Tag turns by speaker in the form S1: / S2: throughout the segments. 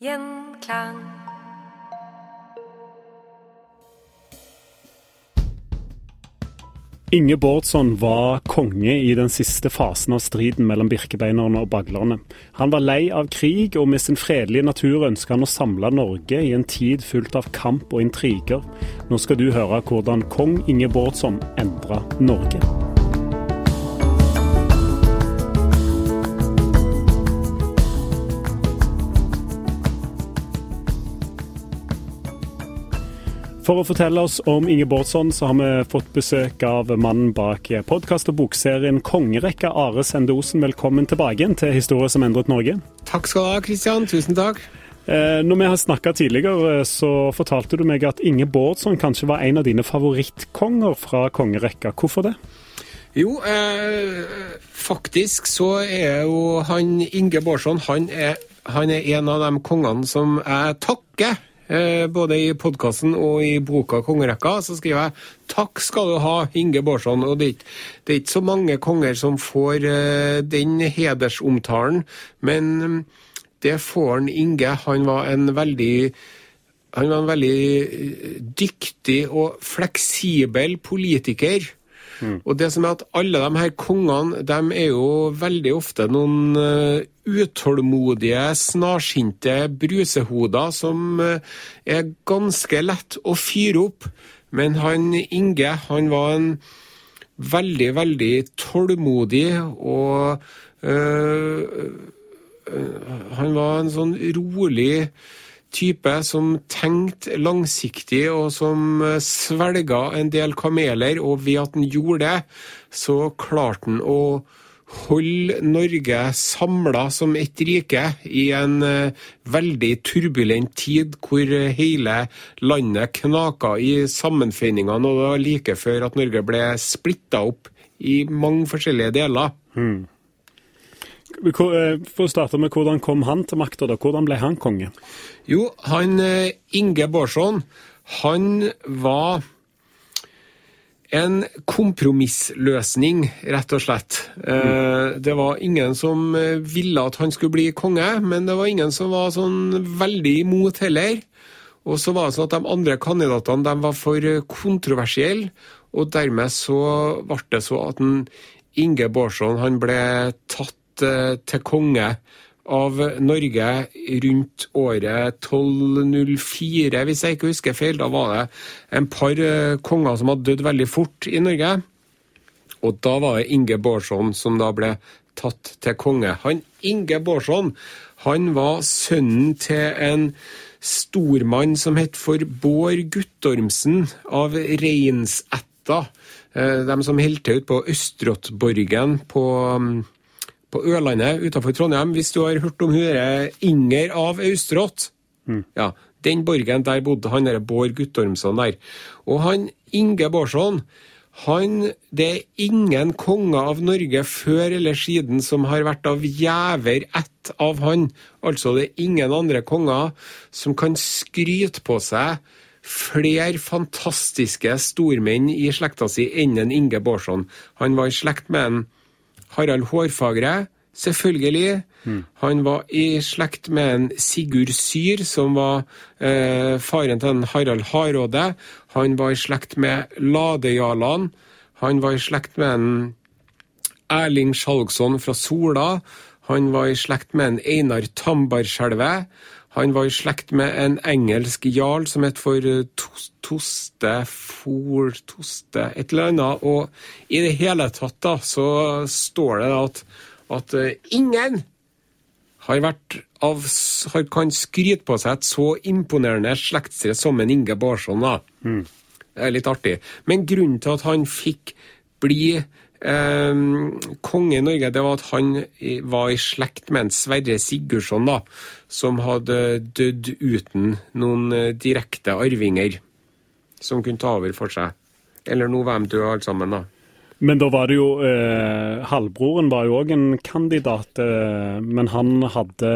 S1: Gjenklang.
S2: Inge Bårdsson var konge i den siste fasen av striden mellom birkebeinerne og baglerne. Han var lei av krig, og med sin fredelige natur ønska han å samle Norge i en tid fullt av kamp og intriger. Nå skal du høre hvordan kong Inge Bårdsson endra Norge. For å fortelle oss om Inge Bårdsson, så har vi fått besøk av mannen bak podkast- og bokserien Kongerekka, Are Sende Osen. Velkommen tilbake igjen til Historie som endret Norge.
S3: Takk skal du ha, Kristian. Tusen takk.
S2: Eh, når vi har snakka tidligere, så fortalte du meg at Inge Bårdsson kanskje var en av dine favorittkonger fra kongerekka. Hvorfor det?
S3: Jo, eh, faktisk så er jo han Inge Bårdsson han er, han er en av de kongene som jeg takker. Eh, både i podkasten og i boka 'Kongerekka' så skriver jeg 'Takk skal du ha, Inge Bårdsson'. Og det er, ikke, det er ikke så mange konger som får eh, den hedersomtalen, men mm, det får han Inge. Han var en veldig han var en veldig eh, dyktig og fleksibel politiker. Og det som er at alle de her kongene de er jo veldig ofte noen uh, utålmodige, snarsinte brusehoder som uh, er ganske lett å fyre opp. Men han Inge, han var en veldig, veldig tålmodig og øh, Han var en sånn rolig type som tenkte langsiktig, og som svelga en del kameler. Og ved at han gjorde det, så klarte han å holde Norge samla som ett rike i en uh, veldig turbulent tid hvor hele landet knaka i sammenføyningene, og det var like før at Norge ble splitta opp i mange forskjellige deler.
S2: Hmm. For å starte med Hvordan kom han til makta? Hvordan ble han konge?
S3: Jo, han Inge Bårdsson, han var en kompromissløsning, rett og slett. Mm. Det var ingen som ville at han skulle bli konge, men det var ingen som var sånn veldig imot heller. Og så var det sånn at De andre kandidatene de var for kontroversielle, og dermed så ble det så at Inge Bårdsson han ble tatt til konge av Norge rundt året 1204, hvis jeg ikke husker feil. Da var det en par konger som hadde dødd veldig fort i Norge. Og da var det Inge Bårdsson som da ble tatt til konge. Han Inge Bårdsson han var sønnen til en stormann som het for Bård Guttormsen av Reinsætta. De som holdt til ute på Østrottborgen på på Ørlandet utenfor Trondheim, hvis du har hørt om hun Inger av Austrått. Mm. Ja, den borgen, der bodde han der Bård Guttormsson der. Og han Inge Bårdsson, han Det er ingen konger av Norge før eller siden som har vært av gjever ett av han. Altså, det er ingen andre konger som kan skryte på seg flere fantastiske stormenn i slekta si enn en Inge Bårdsson. Han var i slekt med en Harald Hårfagre, selvfølgelig. Han var i slekt med en Sigurd Syr, som var eh, faren til en Harald Hardråde. Han var i slekt med Ladejarlan. Han var i slekt med en Erling Skjalgsson fra Sola. Han var i slekt med en Einar Tambarskjelve. Han var i slekt med en engelsk jarl som het for eh, Toste For Toste Et eller annet. Og i det hele tatt da, så står det at, at eh, ingen har vært av, har, kan skryte på seg et så imponerende slektstre som en Inge Barsson. da. Det er litt artig. Men grunnen til at han fikk bli eh, konge i Norge, det var at han var i slekt med en Sverre Sigurdsson, da, som hadde dødd uten noen eh, direkte arvinger som kunne ta over for seg. Eller nå de døde alle sammen, da.
S2: Men da var det jo eh, Halvbroren var jo òg en kandidat, eh, men han hadde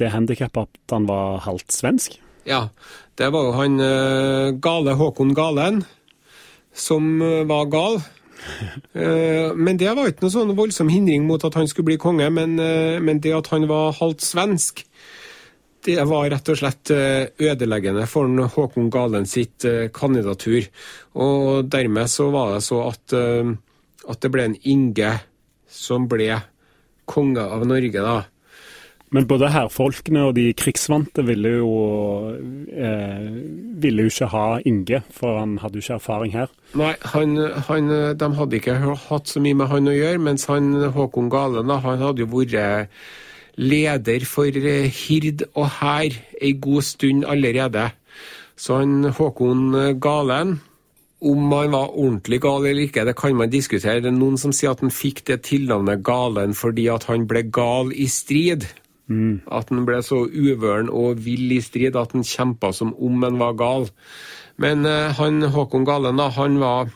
S2: det handikappet at han var halvt svensk.
S3: Ja, det var jo han eh, gale Håkon Galen som eh, var gal. Eh, men det var ikke noe sånn voldsom hindring mot at han skulle bli konge, men, eh, men det at han var halvt svensk, det var rett og slett eh, ødeleggende for Håkon Galen sitt kandidatur. Og dermed så var det så at, at det ble en Inge som ble konge av Norge, da.
S2: Men både herrfolkene og de krigsvante ville jo, eh, ville jo ikke ha Inge, for han hadde jo ikke erfaring her.
S3: Nei, han, han, de hadde ikke hatt så mye med han å gjøre, mens han, Håkon Galen han hadde jo vært leder for eh, hird og hær ei god stund allerede. Så han Håkon Galen om han var ordentlig gal eller ikke, det kan man diskutere. Det er noen som sier at han fikk det tilnavnet Galen fordi at han ble gal i strid. At han ble så uvøren og vill i strid at han kjempa som om han var gal. Men eh, han Håkon Galen, da, han var,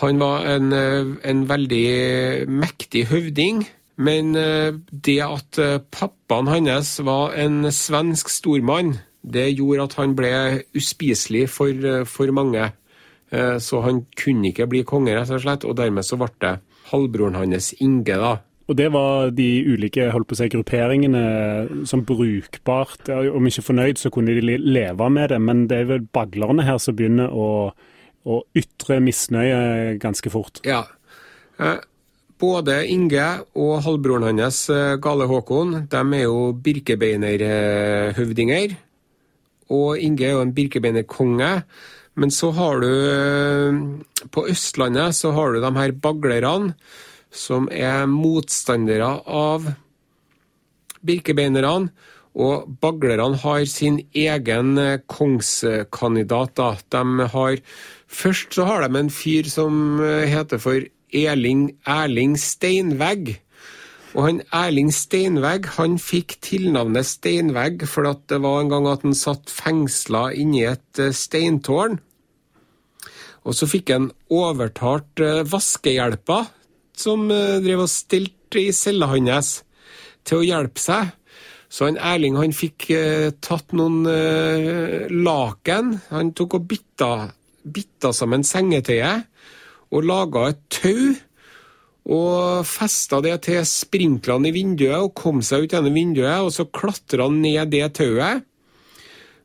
S3: han var en, eh, en veldig mektig høvding. Men eh, det at pappaen hans var en svensk stormann, det gjorde at han ble uspiselig for, for mange. Så han kunne ikke bli konge, rett og slett, og dermed så ble det halvbroren hans Inge, da.
S2: Og det var de ulike holdt på å si, grupperingene som brukbart Om ikke fornøyd, så kunne de leve med det, men det er vel baglerne her som begynner å, å ytre misnøye ganske fort.
S3: Ja. Eh, Både Inge og halvbroren hans, eh, Gale Håkon, de er jo birkebeinerhøvdinger. Og Inge er jo en birkebeinerkonge. Men så har du eh, På Østlandet så har du de her baglerne, som er motstandere av birkebeinerne. Og baglerne har sin egen eh, kongskandidat. først så har de en fyr som eh, heter for Erling, Erling Steinvegg. Og han Erling Steinvegg han fikk tilnavnet Steinvegg fordi det var en gang at han satt fengsla inni et eh, steintårn. Og så fikk han overtalt eh, vaskehjelpa, som eh, drev og stilte i cella hans, til å hjelpe seg. Så han Erling han fikk eh, tatt noen eh, laken. Han tok og bitta, bitta sammen sengetøyet og laga et tau. Og festa det til sprinklene i vinduet og kom seg ut gjennom vinduet. Og så klatra han ned det tauet.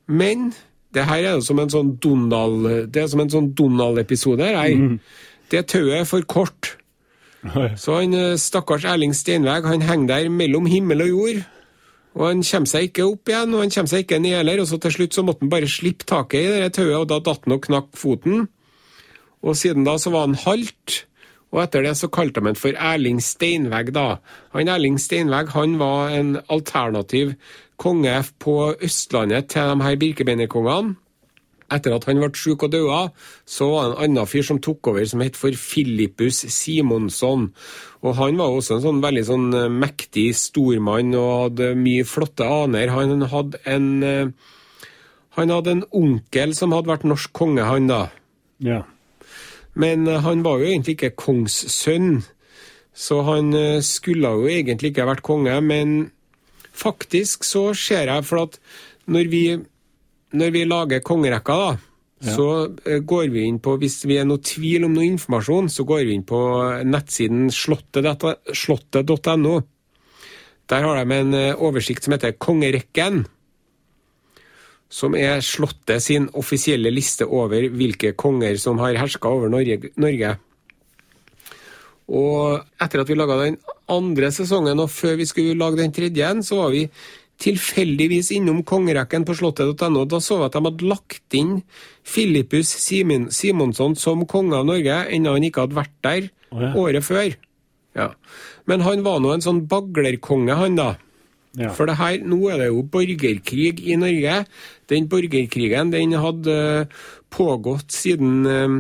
S3: Men det her er jo som en sånn Donald Det er som en sånn Donald-episode. her. Det tauet er for kort. Så han eh, stakkars Erling Steinveg han henger der mellom himmel og jord. Og Han kommer seg ikke opp igjen, og han kommer seg ikke ned heller. og så Til slutt så måtte han bare slippe taket i det tauet, og da datt han og knakk foten. Og siden da så var han halt. Og etter det så kalte de han for Erling Steinvegg, da. Han Erling Steinvegg han var en alternativ konge på Østlandet til de her birkebeinerkongene. Etter at han ble syk og døde, så var det en annen fyr som tok over, som het for Filippus Simonsson. Og han var også en sånn veldig sånn eh, mektig stormann og hadde mye flotte aner. Han hadde en eh, Han hadde en onkel som hadde vært norsk konge, han da.
S2: Ja.
S3: Men eh, han var jo egentlig ikke kongssønn, så han skulle jo egentlig ikke vært konge. Men faktisk så ser jeg, for at når vi, når vi lager kongerekka, da, så eh, går vi inn på Hvis vi er noe tvil om noe informasjon, så går vi inn på nettsiden slottet.no. Der har de en eh, oversikt som heter Kongerekken. Som er Slottet sin offisielle liste over hvilke konger som har herska over Norge. Norge. Og etter at vi laga den andre sesongen, og før vi skulle lage den tredje, så var vi tilfeldigvis innom kongerekken på slottet.no. Da så vi at de hadde lagt inn Filippus Simon, Simonsson som konge av Norge, enda han ikke hadde vært der
S2: oh, ja.
S3: året før. Ja. Men han var nå en sånn baglerkonge, han da.
S2: Ja.
S3: For det her, nå er det jo borgerkrig i Norge. Den borgerkrigen den hadde eh, pågått siden eh,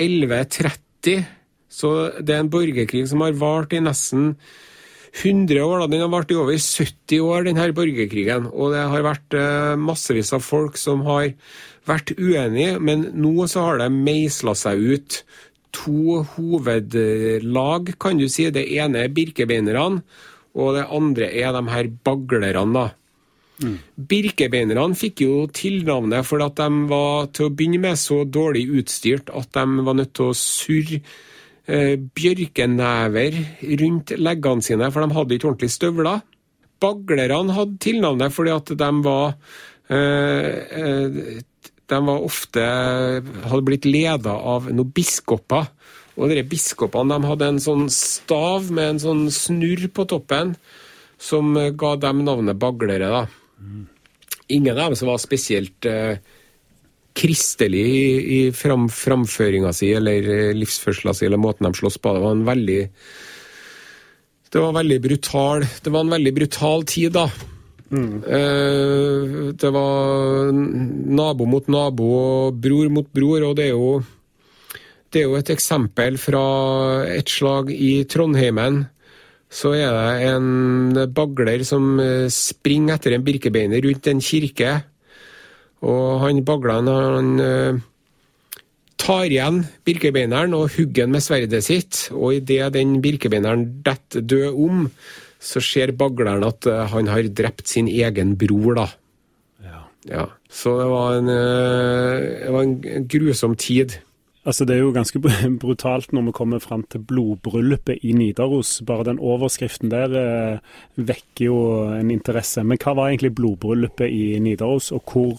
S3: 1130. Så det er en borgerkrig som har vart i nesten 100 år. Da. Den har vart i over 70 år, denne borgerkrigen. Og det har vært eh, massevis av folk som har vært uenige, men nå så har det meisla seg ut to hovedlag, kan du si. Det ene er birkebeinerne, og det andre er de her baglerne, da. Birkebeinerne fikk jo tilnavnet fordi at de var til å begynne med så dårlig utstyrt at de var nødt til å surre bjørkenever rundt leggene sine, for de hadde ikke ordentlige støvler. Baglerne hadde tilnavnet fordi at de var eh, eh, De var ofte hadde blitt leda av noen biskoper. Og dere biskopene de hadde en sånn stav med en sånn snurr på toppen som eh, ga dem navnet baglere. da. Ingen av dem som var spesielt eh, kristelig i, fram, framføringa si eller livsførsla livsførsela si eller måten de slåss på. Det var en veldig det var veldig brutal Det var en veldig brutal tid, da. Eh, det var nabo mot nabo og bror mot bror, og det er jo det er jo et eksempel fra et slag i Trondheimen. Så er det en bagler som eh, springer etter en birkebeiner rundt en kirke. Og han bagleren han eh, tar igjen birkebeineren og hugger han med sverdet sitt. Og idet den birkebeineren detter død om, så ser bagleren at eh, han har drept sin egen bror, da.
S2: Ja.
S3: Ja. Så det var en, eh, det var en grusom tid.
S2: Altså Det er jo ganske brutalt når vi kommer fram til blodbryllupet i Nidaros. Bare den overskriften der vekker jo en interesse. Men hva var egentlig blodbryllupet i Nidaros, og hvor,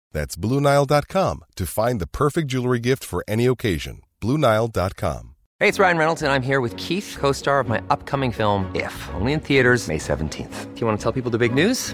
S4: That's BlueNile.com to find the perfect jewelry gift for any occasion. BlueNile.com.
S5: Hey, it's Ryan Reynolds, and I'm here with Keith, co star of my upcoming film, If, only in theaters, May 17th. Do you want to tell people the big news?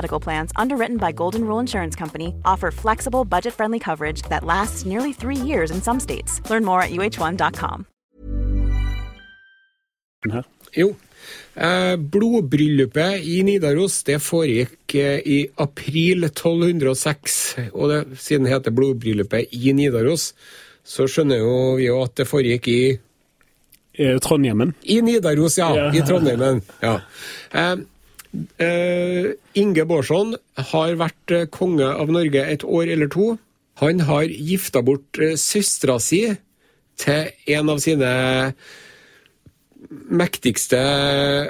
S6: Medical Plans, underwritten by Golden Rule Insurance Company, offer flexible, budget friendly coverage that lasts nearly three years in some states. Learn more at uh1.com.
S3: Jo. Eh, blodbryllupet i Nidaros det foregikk eh, i april 1206. Og det, siden det heter blodbryllupet i Nidaros, så skjønner jo vi jo at det foregikk i
S2: Trondheimen.
S3: I Nidaros, ja.
S2: Ja.
S3: I Trondheimen. Ja. Eh, Inge Bårdsson har vært eh, konge av Norge et år eller to. Han har gifta bort eh, søstera si til en av sine mektigste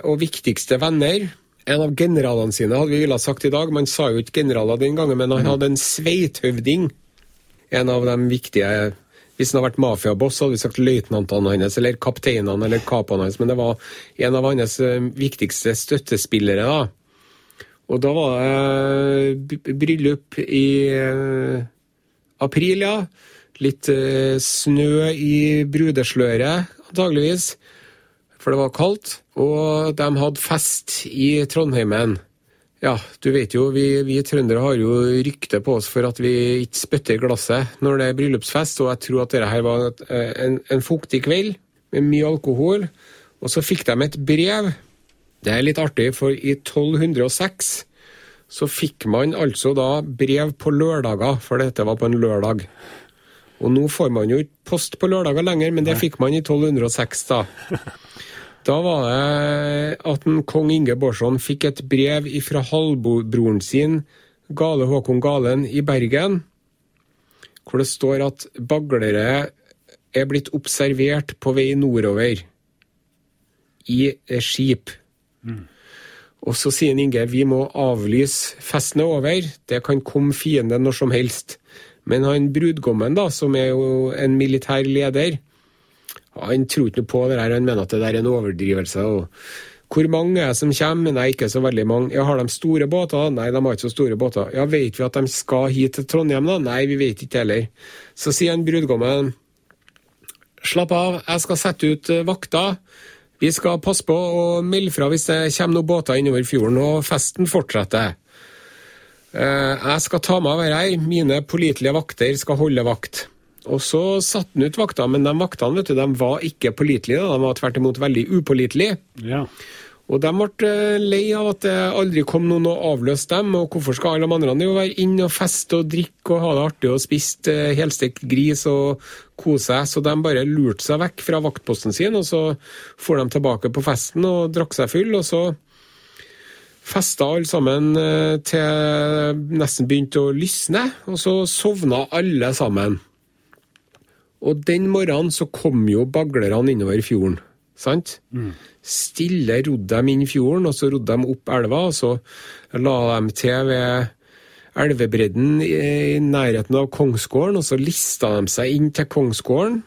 S3: og viktigste venner. En av generalene sine, hadde vi ville sagt i dag. Man sa jo ikke generaler den gangen, men han hadde en sveithøvding. En av de viktige Hvis han hadde vært mafiaboss, hadde vi sagt løytnantene hans, eller kapteinene eller kapene hans, men det var en av hans eh, viktigste støttespillere. da. Og da var det eh, bryllup i eh, april, ja. litt snø i brudesløret, antageligvis. For det var kaldt. Og de hadde fest i Trondheimen. Ja, du vet jo, vi, vi trøndere har jo rykte på oss for at vi ikke spytter i glasset når det er bryllupsfest, og jeg tror at dette her var eh, en, en fuktig kveld med mye alkohol. Og så fikk de et brev. Det er litt artig, for i 1206 så fikk man altså da brev på lørdager, for dette var på en lørdag. Og nå får man jo ikke post på lørdager lenger, men det fikk man i 1206, da. Da var det at en kong Inge Bårdsson fikk et brev fra halvbroren sin, Gale Håkon Galen, i Bergen, hvor det står at baglere er blitt observert på vei nordover i skip. skip. Og så sier Inge vi må avlyse festen er over, det kan komme fiende når som helst. Men han brudgommen, da, som er jo en militær leder, han tror ikke noe på det der, han mener at det der er en overdrivelse. hvor mange er som kommer? Nei, ikke så veldig mange. Ja, Har de store båter? Nei, de har ikke så store båter. Ja, Vet vi at de skal hit til Trondheim, da? Nei, vi vet ikke heller. Så sier han brudgommen Slapp av, jeg skal sette ut eh, vakter. Vi skal passe på å melde fra hvis det kommer noen båter innover fjorden, og festen fortsetter. Eh, Jeg skal ta meg av dette. Mine pålitelige vakter skal holde vakt. Og så satte han ut vakter, men de vaktene vet du, de var ikke pålitelige. De var tvert imot veldig upålitelige.
S2: Ja.
S3: Og de ble eh, lei av at det aldri kom noen og avløste dem. Og hvorfor skal alle de andre jo være inne og feste og drikke og ha det artig og spist eh, helstekt gris og kose seg? Så de bare lurte seg vekk fra vaktposten sin, og så for de tilbake på festen og drakk seg full. Og så festa alle sammen eh, til nesten begynte å lysne, og så sovna alle sammen. Og den morgenen så kom jo baglerne innover fjorden. Sant? Stille rodde de inn fjorden, og så rodde de opp elva, og så la de til ved elvebredden i nærheten av Kongsgården, og så lista de seg inn til Kongsgården.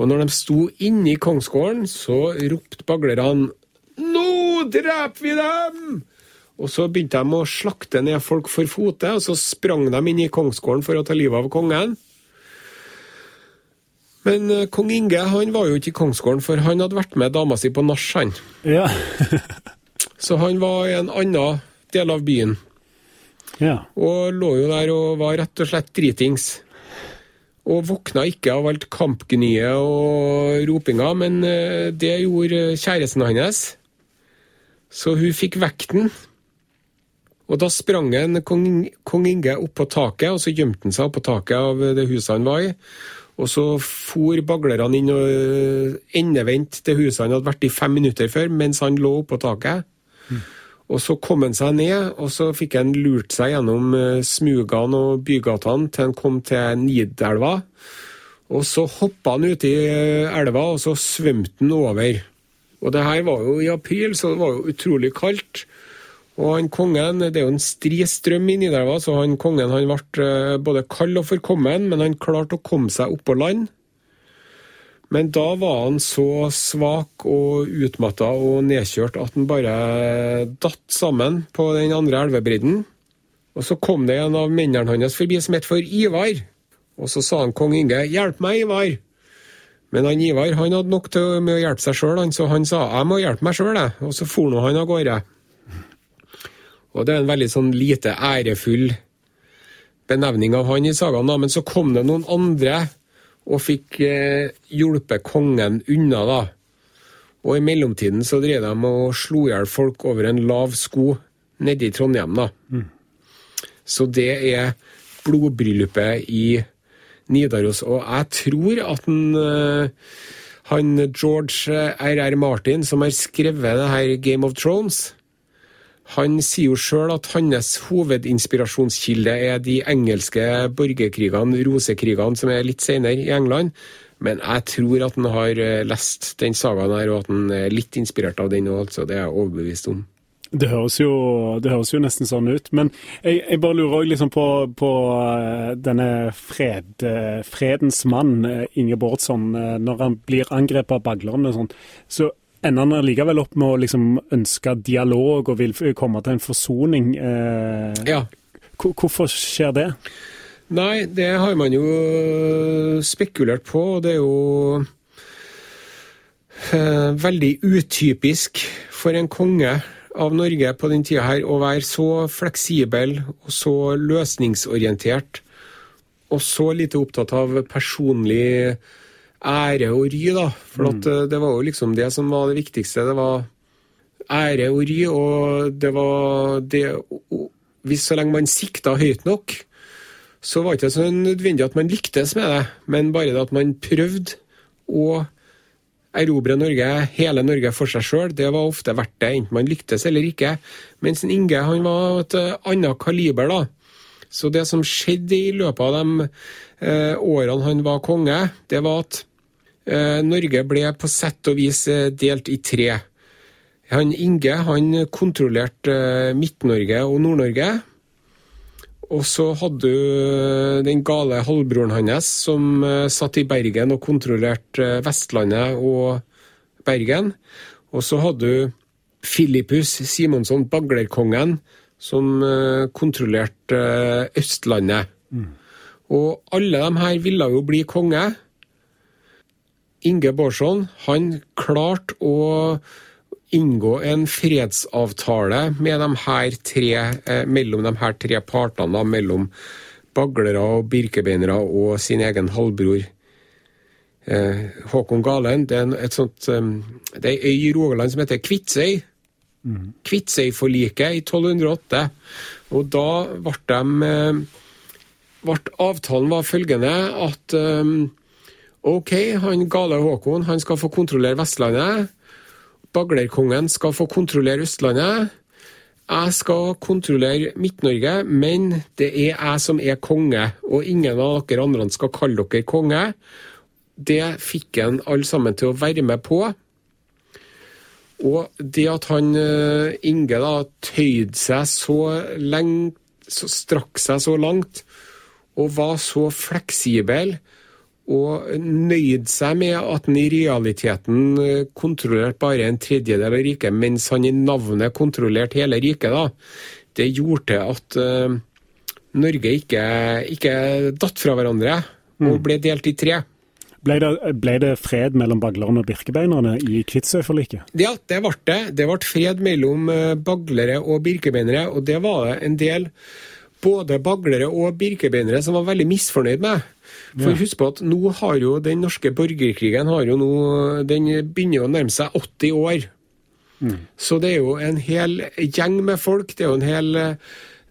S3: Og når de sto inni i Kongsgården, så ropte baglerne Nå dreper vi dem! Og så begynte de å slakte ned folk for fote, og så sprang de inn i Kongsgården for å ta livet av kongen. Men uh, kong Inge han var jo ikke i Kongsgården, for han hadde vært med dama si på nach, han.
S2: Ja.
S3: Så han var i en annen del av byen,
S2: ja.
S3: og lå jo der og var rett og slett dritings. Og våkna ikke av alt kampgnyet og ropinga, men uh, det gjorde kjæresten hans. Så hun fikk vekten. Og da sprang en kong, kong Inge opp på taket, og så gjemte han seg opp på taket av det huset han var i. Og så for baglerne inn og endevendt til huset han hadde vært i fem minutter før, mens han lå oppå taket. Og så kom han seg ned, og så fikk han lurt seg gjennom øh, smugene og bygatene til han kom til Nidelva. Og så hoppa han uti øh, elva, og så svømte han over. Og det her var jo i april, så det var jo utrolig kaldt. Og han kongen, Det er jo en stri strøm i Nidelva, så han kongen han ble eh, både kald og forkommen, men han klarte å komme seg opp på land. Men da var han så svak og utmatta og nedkjørt at han bare datt sammen på den andre elvebredden. Og så kom det en av mennene hans forbi som het for Ivar. Og så sa han kong Inge 'Hjelp meg, Ivar'. Men han Ivar han hadde nok til med å hjelpe seg sjøl, så han sa 'Jeg må hjelpe meg sjøl', jeg. Og så for han av gårde. Og det er en veldig sånn lite ærefull benevning av han i sagaen, da. Men så kom det noen andre og fikk eh, hjulpet kongen unna, da. Og i mellomtiden så drev de og slo i hjel folk over en lav sko nede i Trondheim, da. Så det er blodbryllupet i Nidaros. Og jeg tror at den, eh, han George R.R. Martin, som har skrevet det her Game of Thrones, han sier jo sjøl at hans hovedinspirasjonskilde er de engelske borgerkrigene, rosekrigene, som er litt senere i England. Men jeg tror at han har eh, lest den sagaen her, og at han er litt inspirert av den òg, altså. Det er jeg overbevist om.
S2: Det høres, jo, det høres jo nesten sånn ut. Men jeg, jeg bare lurer òg liksom på, på eh, denne fred, eh, fredens mann, Inge Bårdsson. eh, Når han blir angrepet av baglerne og sånn, så ender han likevel opp med å liksom ønske dialog og vil komme til en forsoning. eh,
S3: Ja.
S2: Hvorfor skjer det?
S3: Nei, det har man jo spekulert på, og det er jo eh, veldig utypisk for en konge av Norge på den tida her å være så fleksibel og så løsningsorientert og så lite opptatt av personlig ære og ry, da. For at eh, det var jo liksom det som var det viktigste. Det var ære og ry, og det var det Hvis så lenge man sikta høyt nok, så var det ikke så nødvendig at man lyktes med det, men bare det at man prøvde å erobre Norge, hele Norge for seg sjøl, det var ofte verdt det, enten man lyktes eller ikke. Mens Inge han var et eh, annet kaliber, da. Så det som skjedde i løpet av de eh, årene han var konge, det var at Norge ble på sett og vis eh, delt i tre. Han Inge han kontrollerte eh, Midt-Norge og Nord-Norge. Og så hadde du den gale halvbroren hans som eh, satt i Bergen og kontrollerte eh, Vestlandet og Bergen. Og så hadde du Filippus Simonsson, baglerkongen, som eh, kontrollerte Østlandet. Østlandet. Og alle de her ville jo bli konge. Inge Bårdsson han klarte å inngå en fredsavtale med de her tre, eh, mellom de her tre partene, da, mellom baglere og birkebeinere og sin egen halvbror. Eh, Håkon Galen. Det er et sånt, eh, det er ei øy i Rogaland som heter Kvitsøy. Kvitsøyforliket i 1208. Og da ble de eh, ble Avtalen var følgende at OK, han gale Håkon han skal få kontrollere Vestlandet. Baglerkongen skal få kontrollere Østlandet. Jeg skal kontrollere Midt-Norge, men det er jeg som er konge, og ingen av dere andre skal kalle dere konge. Det fikk han alle sammen til å være med på. Og det at han eh, Inge da tøyde seg så lenge, strakk seg så langt, og var så fleksibel, og nøyd seg med at han i realiteten eh, kontrollerte bare en tredjedel av riket, mens han i navnet kontrollerte hele riket, da. Det gjorde at uh, Norge ikke, ikke datt fra hverandre og ble delt i tre.
S2: Ble det, ble det fred mellom baglerne og birkebeinerne i Kvitsøyforliket?
S3: Ja, det ble det. Det ble fred mellom eh, baglere og birkebeinere, og det var det en del både baglere og birkebeinere som var veldig misfornøyd med. For husk på at nå har jo den norske borgerkrigen har jo nå, den begynner å nærme seg 80 år. Så det er jo en hel gjeng med folk, det er jo en hel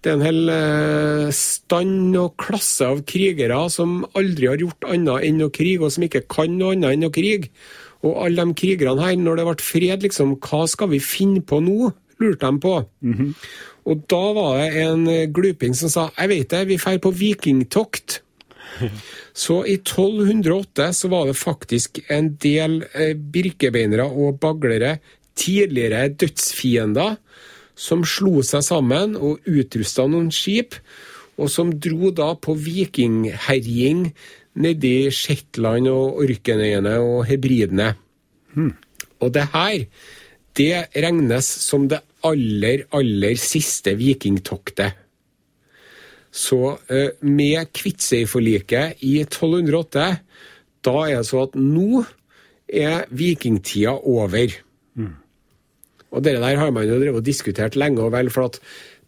S3: en hel eh, stand og klasse av krigere som aldri har gjort annet enn å krige, og som ikke kan noe annet enn å krige. Og alle de krigerne her, når det ble fred, liksom, hva skal vi finne på nå? lurte de på. Og da var det en eh, gluping som sa jeg vet det, vi drar på vikingtokt. Så i 1208 så var det faktisk en del eh, birkebeinere og baglere, tidligere dødsfiender, som slo seg sammen og utrusta noen skip, og som dro da på vikingherjing nedi Shetland og Orkenøyene og Hebridene. Og det her, det regnes som det aller, aller siste vikingtoktet. Så eh, med Kvitsøyforliket i 1208, da er det så at nå er vikingtida over. Og det der har man jo drevet og diskutert lenge og vel, for at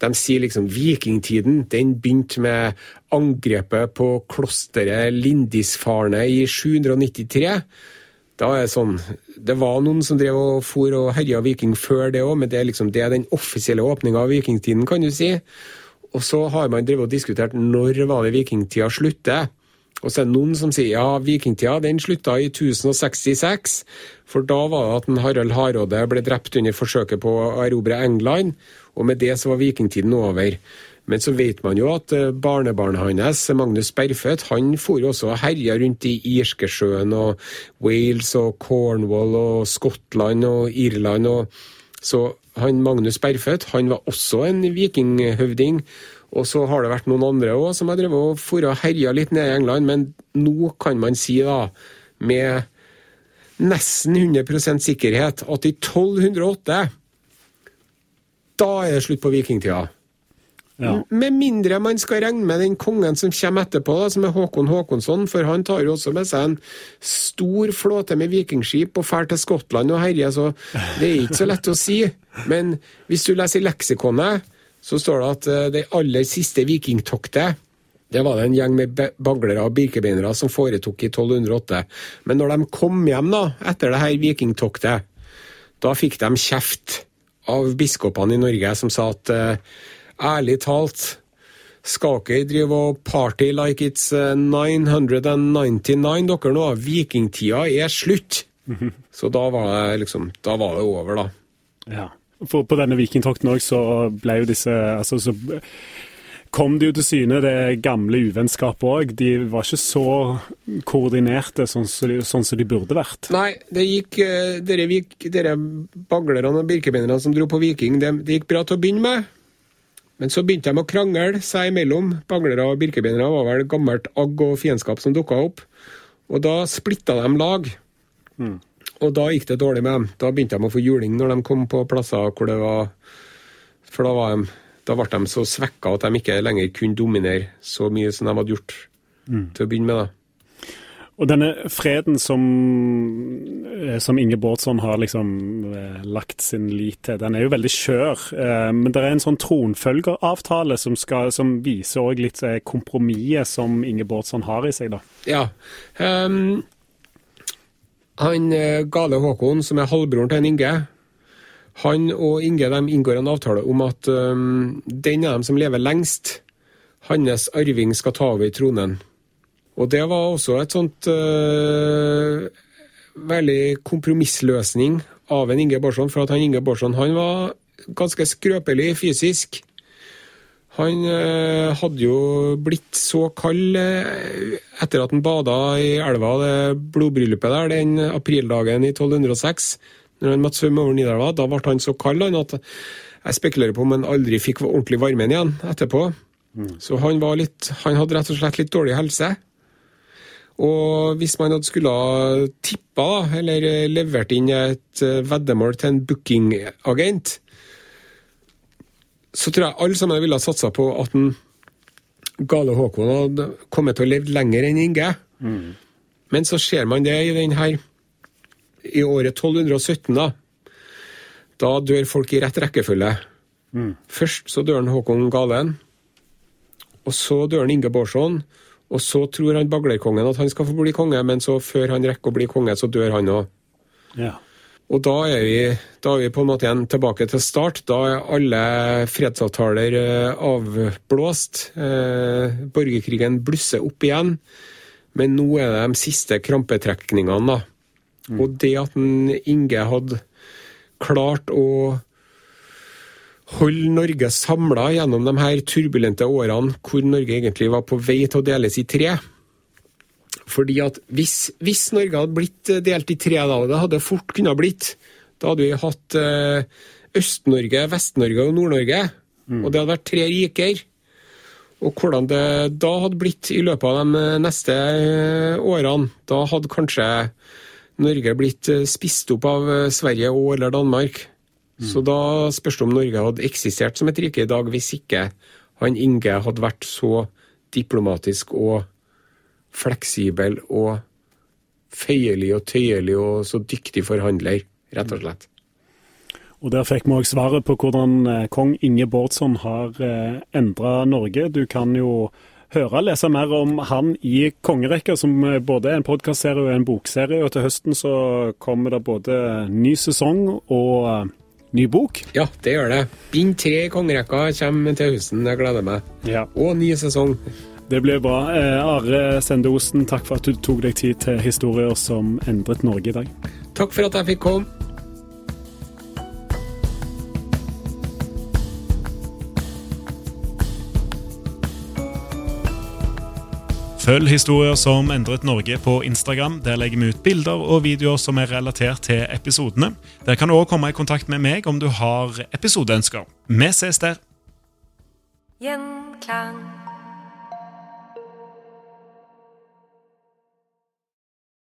S3: de sier liksom vikingtiden den begynte med angrepet på klosteret Lindisfarne i 793. Da er det sånn Det var noen som drev og for og herja viking før det òg, men det er liksom det er den offisielle åpninga av vikingtiden, kan du si. Og så har man drevet og diskutert når var det vikingtida slutter. Og så er det noen som sier ja, vikingtida den slutta i 1066, for da var det at en Harald Hardråde ble drept under forsøket på å erobre England, og med det så var vikingtiden over. Men så vet man jo at eh, barnebarnet hans, Magnus Berfødt, han for også og herja rundt i Irskesjøen og Wales og Cornwall og Skottland og Irland. og Så han Magnus Berfødt han var også en vikinghøvding. Og så har det vært noen andre òg som har drevet og for og herja litt nede i England, men nå kan man si da, med nesten 100% sikkerhet, at i 1208 da er det slutt på vikingtida.
S2: Ja.
S3: Med mindre man skal regne med den kongen som kommer etterpå, da, som er Håkon Håkonsson, for han tar jo også med seg en stor flåte med vikingskip og drar til Skottland og herjer, så det er ikke så lett å si. Men hvis du leser leksikonet, så står det at eh, det aller siste vikingtoktet det var det en gjeng med baglere og birkebeinere som foretok i 1208. Men når de kom hjem da, etter det her vikingtoktet, da fikk de kjeft av biskopene i Norge som sa at eh, ærlig talt, skal dere drive og party like it's eh, 999 dere nå? Vikingtida er slutt! Så da var det liksom, da var det over, da.
S2: Ja. For på denne vikingtokten òg så ble jo disse altså så kom det jo til syne det gamle uvennskapet òg. De var ikke så koordinerte sånn som de, sånn som de burde vært.
S3: Nei, det gikk, eh, dere, dere baglerne og birkebeinerne som dro på Viking, det, det gikk bra til å begynne med. Men så begynte de å krangle seg imellom. Banglere og birkebeinere var vel gammelt agg og fiendskap som dukka opp. Og da splitta de lag. Og da gikk det dårlig med dem. Da begynte de å få juling når de kom på plasser hvor det var For da, var de, da ble de så svekka at de ikke lenger kunne dominere så mye som de hadde gjort til å begynne med. da.
S2: Og denne freden som, eh, som Inge Bårdsson har liksom eh, lagt sin lit til, den er jo veldig skjør. Eh, Men det er en sånn tronfølgeravtale som, skal, som viser òg litt kompromisset som Inge Bårdsson har i seg, da.
S3: Ja. Um, han Gale Håkon, som er halvbroren til Inge, han og Inge de inngår en avtale om at um, den av dem som lever lengst, hans arving skal ta over tronen. Og det var også et sånt eh, veldig kompromissløsning av en Inge Barsson, for at han Inge Barsson han var ganske skrøpelig fysisk. Han eh, hadde jo blitt så kald eh, etter at han bada i elva, det blodbryllupet der, den aprildagen i 1206, når han måtte svømme over Nidelva. Da ble han så kald han, at jeg spekulerer på om han aldri fikk ordentlig varmen igjen etterpå. Så han, var litt, han hadde rett og slett litt dårlig helse. Og hvis man hadde skulle tippa, eller eh, levert inn et eh, veddemål til en bookingagent, så tror jeg alle sammen ville ha satsa på at den gale Håkon hadde kommet til å leve lenger enn Inge. Men så ser man det i den her i året 1217, da. Da dør folk i rett rekkefølge. Først så dør Håkon Galen, og så dør Inge Bårdsson. Og så tror han baglerkongen at han skal få bli konge, men så før han rekker å bli konge, så dør han òg.
S2: Ja.
S3: Og da er, vi, da er vi på en måte igjen tilbake til start. Da er alle fredsavtaler eh, avblåst. Eh, borgerkrigen blusser opp igjen. Men nå er det de siste krampetrekningene, da. Og det at en Inge hadde klart å holde Norge samla gjennom de her turbulente årene hvor Norge egentlig var på vei til å deles i tre. Fordi at hvis, hvis Norge hadde blitt eh, delt i tre, da, og det hadde fort kunnet blitt, da hadde vi hatt eh, Øst-Norge, Vest-Norge og Nord-Norge. Og det hadde vært tre riker. Og hvordan det da hadde blitt i løpet av de eh, neste årene, da hadde kanskje Norge blitt spist opp av Sverige og eller Danmark. Så da spørs det om Norge hadde eksistert som et rike i dag hvis ikke han Inge hadde vært så diplomatisk og fleksibel og føyelig og tøyelig og så dyktig forhandler, rett og slett.
S2: Og Der fikk vi òg svaret på hvordan eh, kong Inge Bårdsson har eh, endra Norge. Du kan jo høre og lese mer om han i Kongerekka, som eh, både er en podkastserie og en bokserie. Og til høsten så kommer det både ny sesong og ny bok.
S3: Ja, det gjør det. Bind tre i kongerekka kommer til høsten, jeg gleder meg.
S2: Ja.
S3: Og ny sesong.
S2: Det blir bra. Eh, Are Sende Osen, takk for at du tok deg tid til historier som endret Norge i dag.
S3: Takk for at jeg fikk komme.
S7: Følg historier som endret Norge på Instagram. Der legger vi ut bilder og videoer som er relatert til episodene. Der kan du òg komme i kontakt med meg om du har episodeønsker. Vi ses der!
S1: Gjenklang.